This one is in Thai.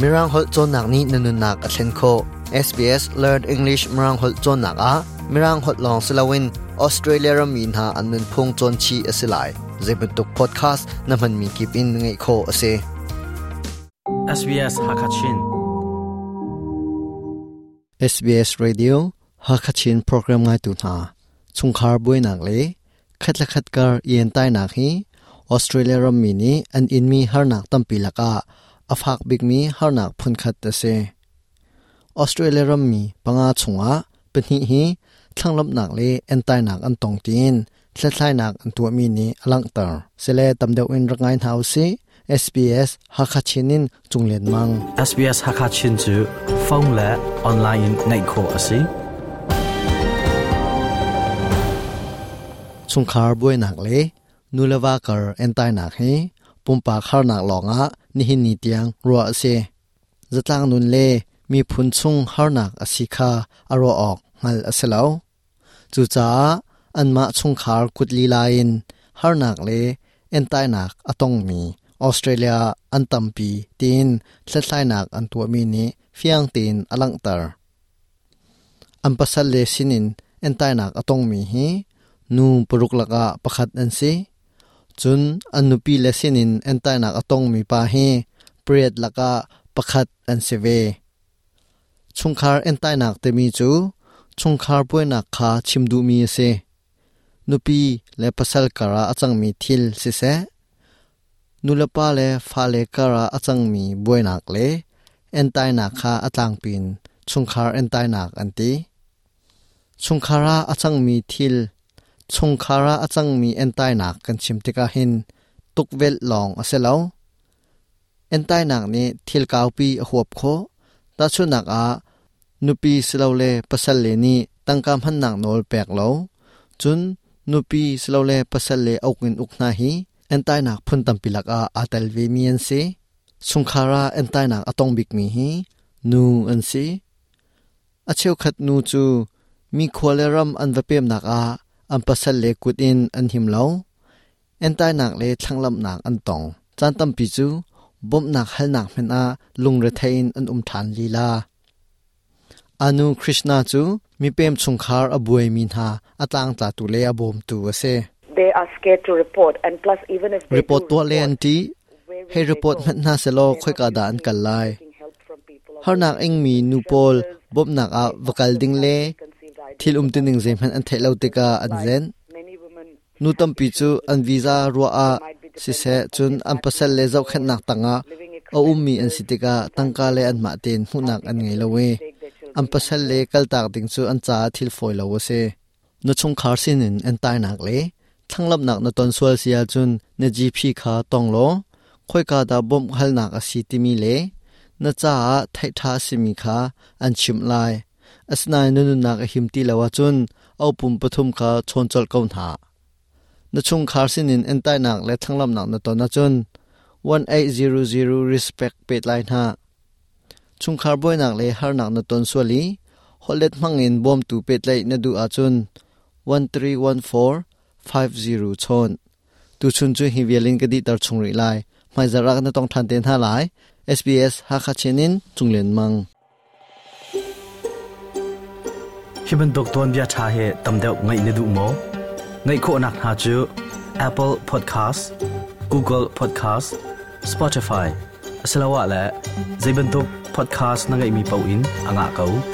มีรังหดจนหนักนี้นนุนักเช่นโค SBS Learn English มีรังหดจนหนักอะมีรังหดลองสลาวินออสเตรเลียรมีนาอันนึงพงจนชีอสิไลเจ็บตุกพอดแคสต์นั่นมันมีกิบอินไงโคเอเซ SBS ฮักชิน SBS Radio ฮักชินโปรแกรมไง่ายตุนาชุงคาร์บุยนักเลยคัดละคัดการยันใต้นักฮีออสเตรเลียรมีนีอันอินมีฮาร์นักตั้มปีละก้า afak bigmi harnak phunkhat ase australia ram mi panga chunga pani hi thlanglap nak le antai nak an tong tin thlai nak an tu mi ni alang tar sele tamdeu in rangai thau si SBS Hakachinin chunglen mang SBS Hakachin chu phone la online nei kho ase chungkhar boi nak le nulawa kar antai nak he pumpa khar nak longa นีิหินีเตียงรัวเซจะตั้งนุนเลมีพุนซุงฮาร์นักอสิคาอารอออกงัลอสลาวจูจ้าอันมาชุงคาร์กุดลีลายินฮาร์นักเลเอ็นายนักอตองมีออสเตรเลียอันตัมปีตีนเซตไลนักอันตัวมีนี้ฟียงตีนอลังตาร์อันปัสเลสินินเอ็นายนักอตองมีฮีนูปรุกลกะประคัดอันซีจุนอันนุปีเลสินินเอนตานักอตงมีปาเฮเปรียดลากะปะคัดอันเซเวชุงคาร์เอนตานักเตมีจูชุงคาร์ปวยนักคาชิมดูมีเซนุปีเลปสัลกะราอจังมีทิลซิเซนุลปาเลฟาเลกะรอจังมีบวยนักเลเอนตานักคาอตงปินชุงคาร์เอนตานักอันตซุงคาราอัจังมีเอนไตนักกันชิมติกาหินตุกเวลลองอเซลอเอนไตนักนี้ทิลกาวปีหวบโคตาชุนักอานุปีสลาเลปะสะเลนี่ตังกามหันนักนลเปกลอจุนนุปีสลาเลปะสะเลอกินอุกนาฮีเอนไตนักพุนตัมปิลักอาอตลเวมียนซุงคารเอนไตนักอตองบิกมีฮีนูอันซีอเชวขัดนูจูมีควเลรัมอันเปอัมปะสะเลกุดอินอันหิมลอเอนตายนักเลทังลำนักอันตองจานตัมปิจูบมนักหลนักเมนาลุงระเทอินอันอุมทานลีลาอนุคริชนาจูมีเปมชุงคาร์อบวยมีนาอตางตาตุเลอบมตูวเซ They are scared report l u s even if they o report he report mat na se lo khoi ka dan kal lai har n a eng mi nupol b o nak a v k a l ding thil um tin ning zem han an thelo te ka an zen nu tam pi chu an visa ruwa a si se chun an pasal le zau khat nak tanga o ummi an sitika tangka le an ma ten hu nak an ngei lowe an pasal le kal tak ding chu an cha thil foi lo se nu chung khar sin in an tai nak le thanglap nak na ton sual sia chun ne GP kha tong lo khoi ka da bom hal nak a si ti mi le na cha thai tha si mi kha an chim lai asnai nunu nak ahim ti lawa chun opum pathum kha chonchol kaun ha na chung kharsin in entai nak le thanglam nak na to na chun 1800 respect pet line ha chung khar boy nak le har nak na ton swali holet in bom tu pet lai na du a chun 1314 50 chon tu chun chu hi vialin ka di tar chung ri lai mai zarak na tong than ten ha lai SBS ha kha chenin chunglen mang ฮิมันดกตอนบียชาเฮตมเดวไงนดูมอไงโคนักหาจู Apple Podcast Google Podcast Spotify สลาวะและ Zibentop Podcast นั่งไงมีเป้าอินอ่างเกา